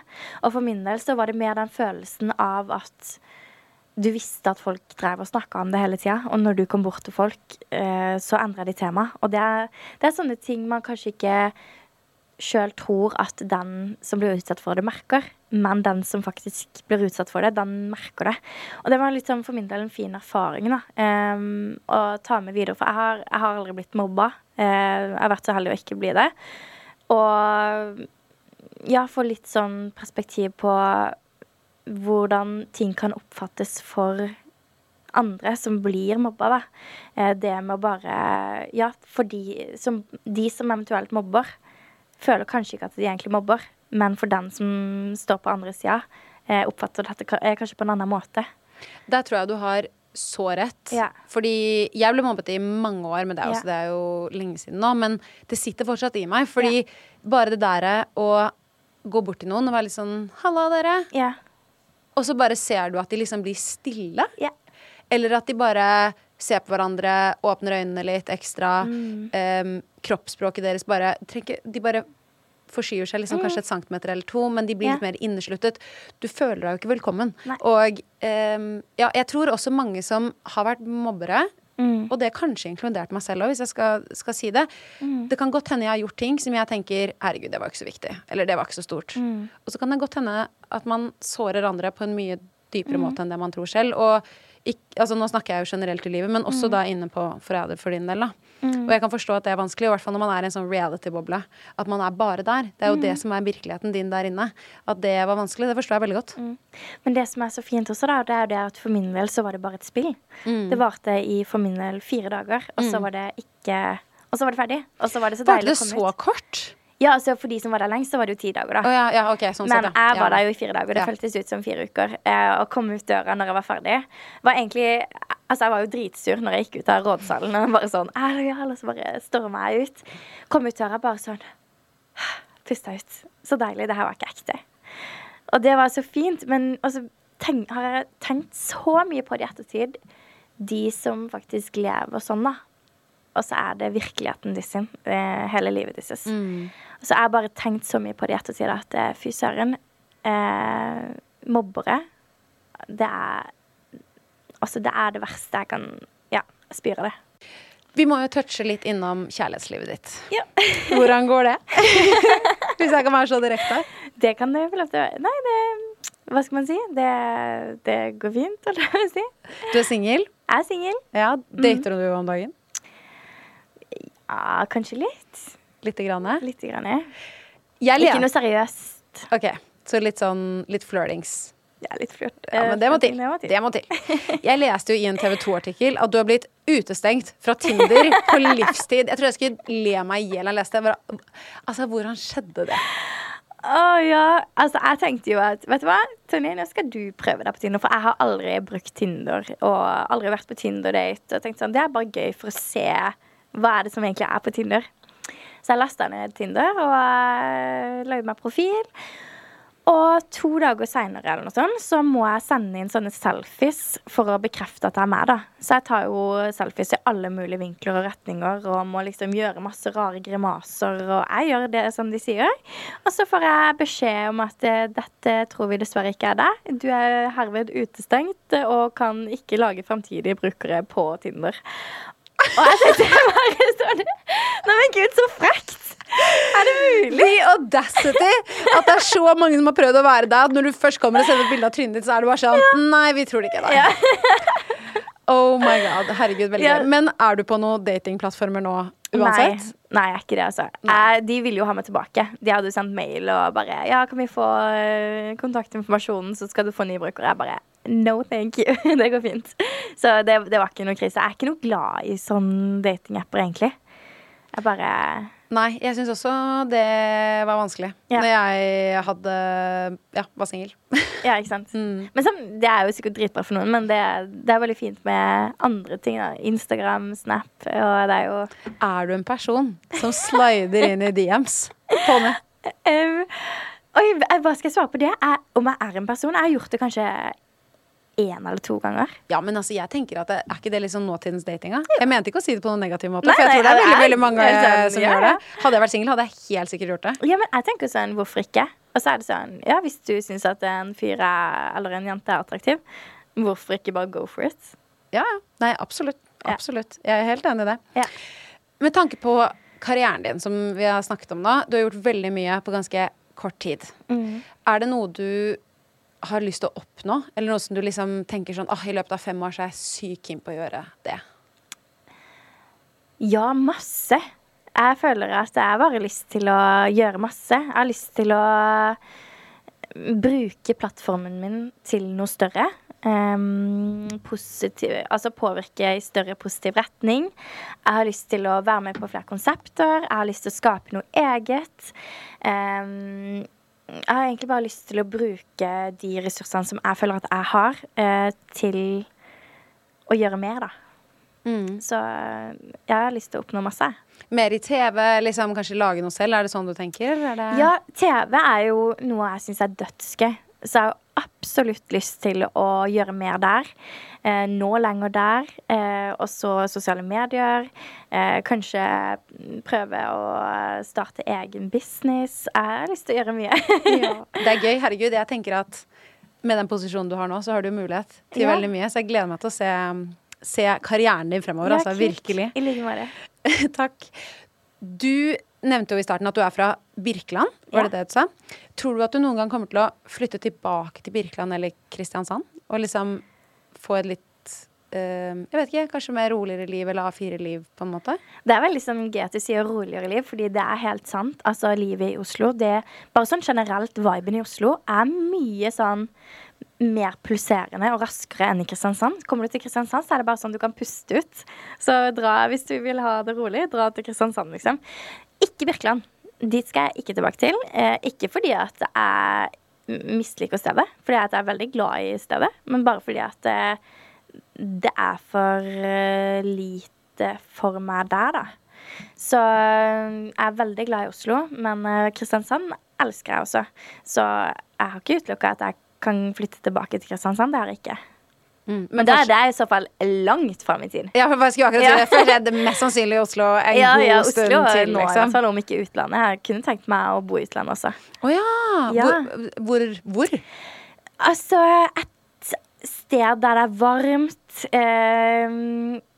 Og for min del så var det mer den følelsen av at du visste at folk drev og snakka om det hele tida, og når du kom bort til folk, eh, så endra de tema. Og det er, det er sånne ting man kanskje ikke sjøl tror at den som blir utsatt for det, merker. Men den som faktisk blir utsatt for det, den merker det. Og det var litt sånn for min del en fin erfaring da, um, å ta med videre. For jeg har, jeg har aldri blitt mobba. Uh, jeg har vært så heldig å ikke bli det. Og ja, få litt sånn perspektiv på hvordan ting kan oppfattes for andre som blir mobba, da. Eh, Det med å bare Ja, for de som, de som eventuelt mobber, føler kanskje ikke at de egentlig mobber, men for den som står på andre sida, eh, oppfatter dette eh, kanskje på en annen måte. Der tror jeg du har så rett. Ja. Fordi jeg ble mobbet i mange år, men det er, Ja. også, det er jo lenge siden nå. Men det sitter fortsatt i meg. Fordi bare det derre å gå bort til noen og være litt sånn 'Halla, dere', Ja. og så bare ser du at de liksom blir stille. Ja. Eller at de bare ser på hverandre, åpner øynene litt ekstra. Mm. Um, kroppsspråket deres bare trenger De bare forskyver seg liksom kanskje et centimeter eller to, men de blir Mm. Ja. litt mer innesluttet. Du føler deg jo ikke velkommen. Nei. Og um, ja, jeg tror også mange som har vært mobbere, Mm. og det er kanskje inkludert meg selv òg, hvis jeg skal, skal si det. Mm. Det kan godt hende jeg har gjort ting som jeg tenker herregud, det var ikke så viktig. Eller det var ikke så stort. Mm. Og så kan det godt hende at man sårer andre på en mye dypere Mm. måte enn det man tror selv. Og ikk- altså nå snakker jeg jo generelt i livet, men også da inne på Forræder for din del. da. Mm. Og jeg kan forstå at det er vanskelig, i hvert fall når man er i en sånn reality-boble. At man er bare der. Det er jo Mm. det som er virkeligheten din der inne. At det var vanskelig, det forstår jeg veldig godt. Mm. Men det som er så fint også, da, det er jo det at for min del så var det bare et spill. Mm. Det varte i for min del fire dager, og så Mm. var det ikke Og så var det ferdig. Og så var det så deilig det å komme så ut. kort? Ja, altså For de som var der lengst, så var det jo ti dager, da. Oh, ja, ja, okay, sånn Men sett, ja. jeg var der jo i fire dager. Det føltes ut som fire uker. Eh, å komme ut døra når jeg var ferdig, var egentlig Altså, jeg var jo dritsur når jeg gikk ut av rådsalen. Og bare sånn «Hallo, ja, Og så bare storma jeg ut. Kom ut døra bare sånn Pusta ut. Så deilig. Det her var ikke ekte. Og det var så fint. Men også tenk, har jeg tenkt så mye på det i ettertid. De som faktisk lever sånn, da. Og så er det virkeligheten deres eh, Hele livet deres. Mm. Og så har jeg bare tenkt så mye på det i ettertid at eh, fy søren. Eh, mobbere, det er Altså, det er det verste jeg kan Ja, spyr av det. Vi må jo touche litt innom kjærlighetslivet ditt. Ja. Hvordan går det? Hvis jeg kan være så direkte. Det kan du få lov til å være. Nei, det Hva skal man si? Det, det går fint, holdt jeg på å si. Du er singel. Jeg er singel. Ja, dater du om dagen? Ja, kanskje litt. Lite grann? Litt grann. Ikke noe seriøst. Ok, så litt sånn litt flørtings. Ja, litt flørt. Ja, men det må til. Det må til. Det må til. Jeg leste jo i en TV 2-artikkel at du har blitt utestengt fra Tinder på livstid. Jeg tror jeg skulle le meg i hjel da jeg leste det. Altså, hvordan skjedde det? Å ja. Altså, jeg tenkte jo at Vet du hva, Tonje, nå skal du prøve deg på Tinder. For jeg har aldri brukt Tinder og aldri vært på Tinder-date. Og tenkte sånn, Det er bare gøy for å se hva er det som egentlig er på Tinder. Så jeg lasta ned Tinder og uh, lagde meg profil. Og to dager seinere eller noe sånt, så må jeg sende inn sånne selfies for å bekrefte at jeg er med. da. Så jeg tar jo selfies i alle mulige vinkler og retninger og må liksom gjøre masse rare grimaser. Og jeg gjør det som de sier. Og så får jeg beskjed om at eh, dette tror vi dessverre ikke er deg. Du er herved utestengt og kan ikke lage framtidige brukere på Tinder. Og jeg tenkte bare sånn Nei, men gud, så frekt! Er det mulig? The audacity! At det er så mange som har prøvd å være deg. At når du først kommer og sender bilde av trynet ditt, så er det bare sånn Nei, vi tror det ikke deg. Oh my god. Herregud, veldig Ja. Men er du på noen datingplattformer nå uansett? Nei, nei, jeg er ikke det, altså. Jeg, de ville jo ha meg tilbake. De hadde jo sendt mail og bare Ja, kan vi få eh, kontaktinformasjonen, så skal du få ny bruker? Jeg bare No, thank you. det går fint. Så det, det var ikke noe krise. Jeg er ikke noe glad i sånne datingapper, egentlig. Jeg bare Nei, jeg syns også det var vanskelig. Ja. Når jeg hadde Ja, var singel. Ja, ikke sant. Mm. Men sånn, det er jo sikkert dritbra for noen, men det, det er veldig fint med andre ting. da Instagram, Snap, og det er jo Er du en person som slider inn i DMs? Tone? Um, oi, hva skal jeg svare på det? Jeg, om jeg er en person? Jeg har gjort det kanskje én eller to ganger. Ja, men altså, jeg tenker at det, Er ikke det liksom nåtidens dating? da? Jeg mente ikke å si det på noen negativ måte, Nei, for jeg tror det er veldig, veldig mange sånn, som gjør det. Hadde jeg vært singel, hadde jeg helt sikkert gjort det. Ja, men jeg tenker sånn, hvorfor ikke? Og så er det sånn, ja, hvis du syns at en fyr er, eller en jente er attraktiv, hvorfor ikke bare go for it? Ja, ja. Nei, absolutt. Absolutt. Jeg er helt enig i det. Ja. Med tanke på karrieren din, som vi har snakket om nå, du har gjort veldig mye på ganske kort tid. Mm. Er det noe du har lyst til å oppnå, eller noe som du liksom tenker sånn ah, i løpet av fem år så er jeg sykt keen på å gjøre det? Ja, masse. Jeg føler at jeg bare har lyst til å gjøre masse. Jeg har lyst til å bruke plattformen min til noe større. Um, positiv, altså påvirke i større positiv retning. Jeg har lyst til å være med på flere konsepter. Jeg har lyst til å skape noe eget. Um, jeg har egentlig bare lyst til å bruke de ressursene som jeg føler at jeg har, eh, til å gjøre mer, da. Mm. Så eh, jeg har lyst til å oppnå masse. Mer i TV, liksom kanskje lage noe selv? Er det sånn du tenker? Er det Ja, TV er jo noe jeg syns er dødsgøy. Så jeg har absolutt lyst til å gjøre mer der. Eh, nå lenger der. Eh, og så sosiale medier. Eh, kanskje prøve å starte egen business. Jeg har lyst til å gjøre mye. Ja. Det er gøy. Herregud, jeg tenker at med den posisjonen du har nå, så har du mulighet til Ja. veldig mye. Så jeg gleder meg til å se, se karrieren din fremover. Ja, altså, virkelig. I like måte. Takk. Du nevnte jo i starten at du er fra Birkeland. Var Ja. det det du sa? Tror du at du noen gang kommer til å flytte tilbake til Birkeland eller Kristiansand? Og liksom få et litt eh, Jeg vet ikke, kanskje mer roligere liv eller A4-liv, på en måte? Det er veldig liksom gøy at du sier roligere liv, fordi det er helt sant. Altså, livet i Oslo, det Bare sånn generelt, viben i Oslo er mye sånn mer pulserende og raskere enn i Kristiansand. Kommer du til Kristiansand, så er det bare sånn du kan puste ut. Så dra, hvis du vil ha det rolig, dra til Kristiansand, liksom. Ikke Birkeland. Dit skal jeg ikke tilbake til. Eh, ikke fordi at jeg misliker stedet, fordi at jeg er veldig glad i stedet, men bare fordi at eh, det er for eh, lite for meg der, da. Så jeg er veldig glad i Oslo, men Kristiansand elsker jeg også. Så jeg har ikke utelukka at jeg kan flytte tilbake til Kristiansand. Det har jeg ikke. Mm, Men da er det i så fall langt fram i tid. Ja, for jeg skulle akkurat si det. For det er mest sannsynlig i Oslo en Ja, god ja, stund til, nå, i liksom. fall, om ikke utlandet. Jeg kunne tenkt meg å bo i utlandet også. Å ja. Ja. Hvor, hvor? hvor? Altså, et sted der det er varmt, eh,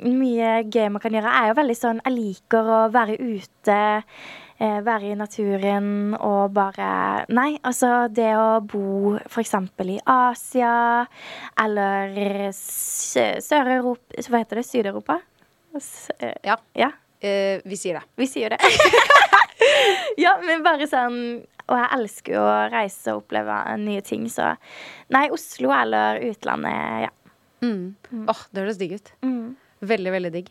mye gøy man kan gjøre. Jeg er jo veldig sånn Jeg liker å være ute, være i naturen og bare Nei, altså det å bo eksempel i Asia eller Sør-Europa Hva heter det? Syd-Europa? Eh, Ja. ja. Eh, vi sier det. Vi sier det. ja, men bare sånn Og jeg elsker jo å reise og oppleve nye ting, så Nei, Oslo eller utlandet, ja. Mm. Åh, det høres digg ut. Mm. Veldig, veldig digg.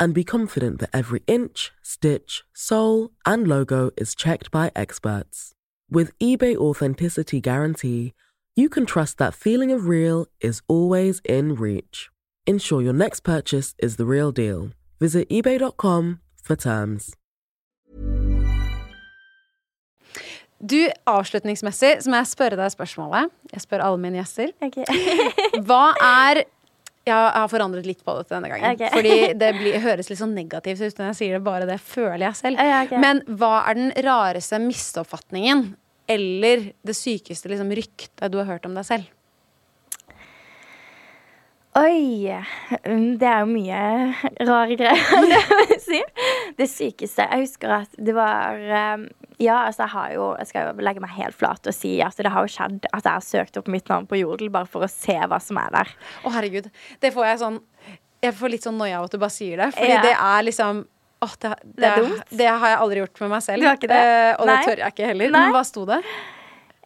and be confident that every inch, stitch, sole, and logo is checked by experts. With eBay Authenticity Guarantee, you can trust that feeling of real is always in reach. Ensure your next purchase is the real deal. Visit eBay.com for terms. Du, avslutningsmessig så må jeg spørre deg spørsmålet. Jeg spør alle mine gjester. Ok. Hva er Jeg har forandret litt på dette denne gangen. Okay. Fordi det blir, høres litt sånn negativt ut når jeg sier det, bare det føler jeg selv. Okay. Men hva er den rareste misoppfatningen eller det sykeste liksom, ryktet du har hørt om deg selv? Oi. mm, Det er jo mye rare greier, det må jeg si. Det sykeste Jeg husker at det var um, Ja, altså, jeg har jo Jeg skal jo legge meg helt flat og si at det har jo skjedd at jeg har søkt opp mitt navn på Jodel bare for å se hva som er der. Å, herregud. Det får jeg sånn Jeg får litt sånn noia av at du bare sier det. Fordi Ja. det er liksom Åh, det, det, Det dumt. det har jeg aldri gjort med meg selv. Det? Eh, og Nei. det tør jeg ikke heller. Nei. Men hva sto det?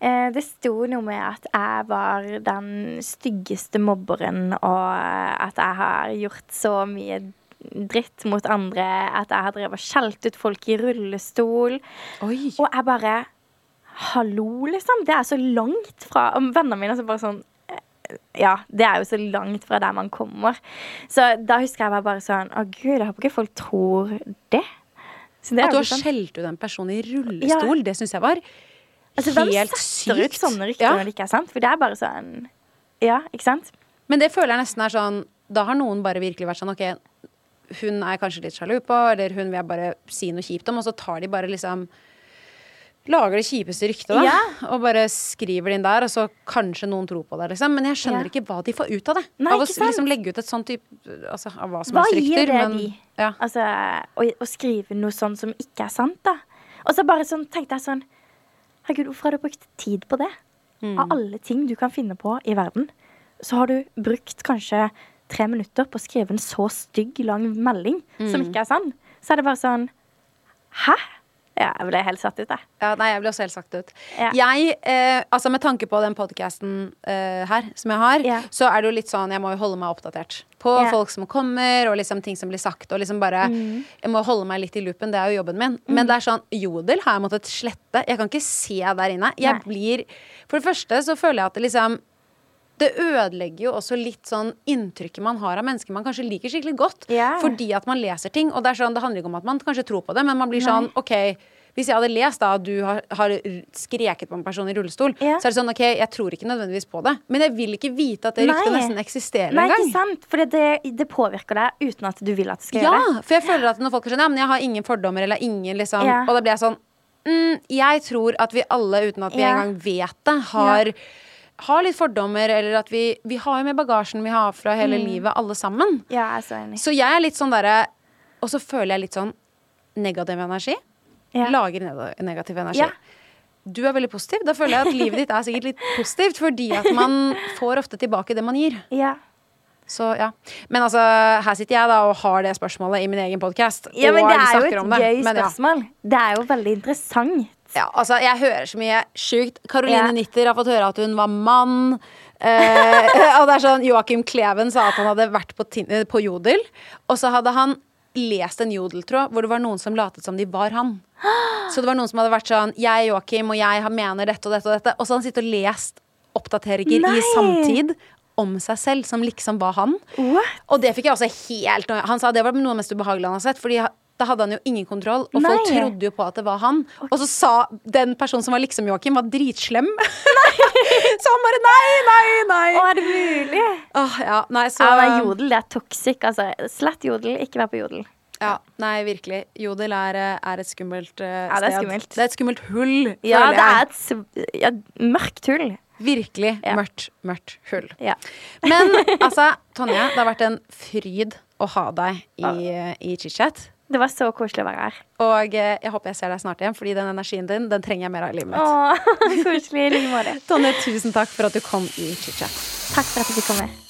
Eh, det sto noe med at jeg var den styggeste mobberen, og at jeg har gjort så mye dritt mot andre. At jeg har drevet og skjelt ut folk i rullestol. Oi. Og jeg bare Hallo, liksom. Det er så langt fra vennene mine så bare sånn eh, ja, det er jo så langt fra der man kommer. Så da husker jeg bare sånn Å, gud, jeg håper ikke folk tror det. Så det At du har sånn- skjelt ut en person i rullestol, det syns jeg var altså, Hvem helt setter ut sykt. sånne rykter Ja. når det ikke er sant? For det er bare sånn Ja, ikke sant? Men det føler jeg nesten er sånn Da har noen bare virkelig vært sånn OK, hun er kanskje litt sjalu på, eller hun vil jeg bare si noe kjipt om, og så tar de bare liksom lager det kjipeste ryktet, da. Ja. Og bare skriver det inn der, og så kanskje noen tror på det, liksom. Men jeg skjønner Ja. ikke hva de får ut av det. Nei, av å liksom legge ut et sånt type Altså av hva som Hva helst gir det Men de? ja. Altså, å, å skrive noe sånn som ikke er sant, da. Og så bare sånn tenkte jeg sånn Herregud, hvorfor har du brukt tid på det? Mm. Av alle ting du kan finne på i verden, så har du brukt kanskje tre minutter på å skrive en så stygg, lang melding som Mm. ikke er sann. Så er det bare sånn Hæ? Ja, jeg ble helt satt ut, jeg. Ja, nei, jeg ble også helt satt ut. Ja. Jeg, eh, altså Med tanke på den podkasten eh, her som jeg har, Ja. så er det jo litt sånn Jeg må jo holde meg oppdatert på Ja. folk som kommer, og liksom ting som blir sagt. Og liksom bare Mm. Jeg må holde meg litt i loopen, det er jo jobben min. Men det er sånn Jodel har jeg måttet slette. Jeg kan ikke se der inne. Jeg Nei. blir For det første så føler jeg at det liksom det ødelegger jo også litt sånn inntrykket man har av mennesker man kanskje liker skikkelig godt. Yeah. Fordi at man leser ting. Og det er sånn, det handler ikke om at man kanskje tror på det, men man blir Nei. sånn OK, hvis jeg hadde lest da at du har, har skreket på en person i rullestol, yeah. så er det sånn OK, jeg tror ikke nødvendigvis på det. Men jeg vil ikke vite at det ryktet nesten eksisterer engang. Nei, ikke sant? For det, det påvirker deg uten at du vil at det skal Ja, gjøre det. Ja, for jeg føler at når folk er sånn Ja, men jeg har ingen fordommer, eller ingen liksom yeah. Og da blir jeg sånn mm, Jeg tror at vi alle, uten at vi engang vet det, har har litt fordommer, eller at vi, vi har jo med bagasjen vi har fra hele Mm. livet, alle sammen. Ja, jeg er så enig. Så jeg er litt sånn derre Og så føler jeg litt sånn negativ energi. Ja. Lager negativ energi. Ja. Du er veldig positiv. Da føler jeg at livet ditt er sikkert litt positivt, fordi at man får ofte tilbake det man gir. Ja. Så ja. Men altså, her sitter jeg da og har det spørsmålet i min egen podkast. ja, men det er jo et gøy det. gøy Men ja. spørsmål. Det er jo veldig interessant. Ja, altså, jeg hører så mye sjukt. Caroline Ja. Nitter har fått høre at hun var mann. Eh, og det er sånn, Joakim Kleven sa at han hadde vært på, eh, på Jodel, og så hadde han lest en jodeltråd hvor det var noen som latet som de var han. Så det var noen som hadde vært sånn Jeg Joakim, og jeg mener dette og dette og dette. Og så hadde han sittet og lest oppdateringer Nei. i samtid om seg selv, som liksom var han. What? Og det fikk jeg også helt Han sa det var noe av det mest ubehagelige han har sett. Fordi da hadde han jo ingen kontroll, og folk trodde jo på at det var han. Og så sa den personen som var liksom Joakim, var dritslem. så han bare nei, nei, nei. Å, er det mulig? Åh, ja, nei, så Ja, jodel, det er toxic. Altså, slett jodel, ikke vær på jodel. ja, Nei, virkelig. Jodel er, eh, er et skummelt sted. Ja, det er skummelt. Det er et skummelt hull, Ja, det er et ja, mørkt hull. Virkelig Ja. mørkt, mørkt hull. Ja. Men altså, Tonje, det har vært en fryd å ha deg i, i chit-chat. Det var så koselig å være her. Og eh, jeg håper jeg ser deg snart igjen, fordi den energien din den trenger jeg mer av i livet mitt. Åh, koselig like. Tonje, tusen takk for at du kom i chit-chat. Takk for at du fikk komme.